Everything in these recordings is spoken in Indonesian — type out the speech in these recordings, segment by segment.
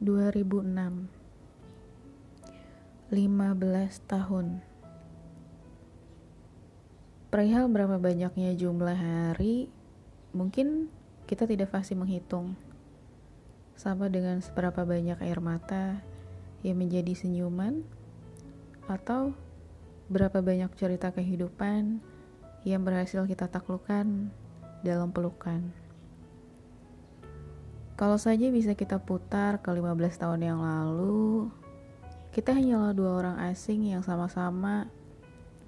2006 15 tahun. Perihal berapa banyaknya jumlah hari Mungkin kita tidak pasti menghitung. Sama dengan seberapa banyak air mata Yang menjadi senyuman Atau berapa banyak cerita kehidupan Yang berhasil kita taklukkan dalam pelukan kalau saja bisa kita putar ke 15 tahun yang lalu, kita hanyalah dua orang asing yang sama-sama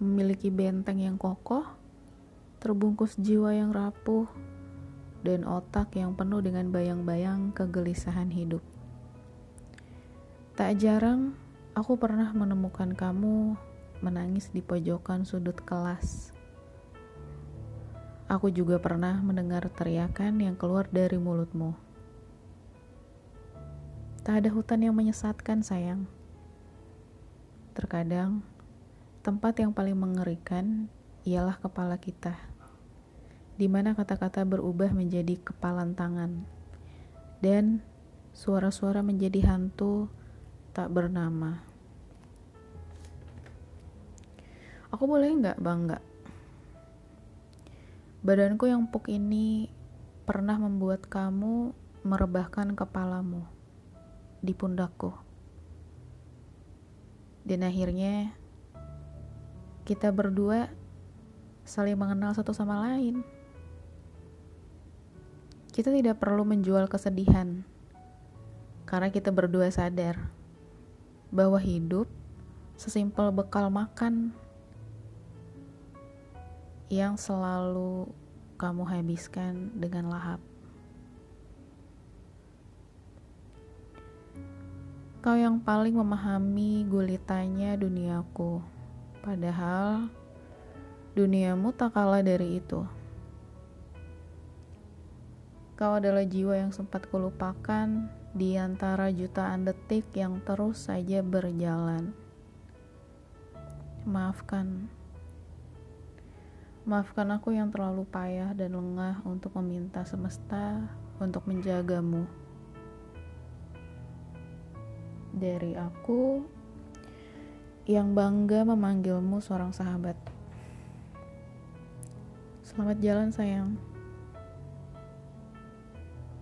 memiliki benteng yang kokoh, terbungkus jiwa yang rapuh, dan otak yang penuh dengan bayang-bayang kegelisahan hidup. Tak jarang, aku pernah menemukan kamu menangis di pojokan sudut kelas. Aku juga pernah mendengar teriakan yang keluar dari mulutmu. Tak ada hutan yang menyesatkan, sayang. Terkadang, tempat yang paling mengerikan ialah kepala kita, di mana kata-kata berubah menjadi kepalan tangan, dan suara-suara menjadi hantu tak bernama. Aku boleh nggak bangga? Badanku yang empuk ini pernah membuat kamu merebahkan kepalamu di pundakku. Dan akhirnya kita berdua saling mengenal satu sama lain. Kita tidak perlu menjual kesedihan karena kita berdua sadar bahwa hidup sesimpel bekal makan yang selalu kamu habiskan dengan lahap. Kau yang paling memahami gulitanya duniaku, padahal duniamu tak kalah dari itu. Kau adalah jiwa yang sempat kulupakan di antara jutaan detik yang terus saja berjalan. Maafkan. Maafkan aku yang terlalu payah dan lengah untuk meminta semesta untuk menjagamu dari aku yang bangga memanggilmu seorang sahabat. Selamat jalan, sayang.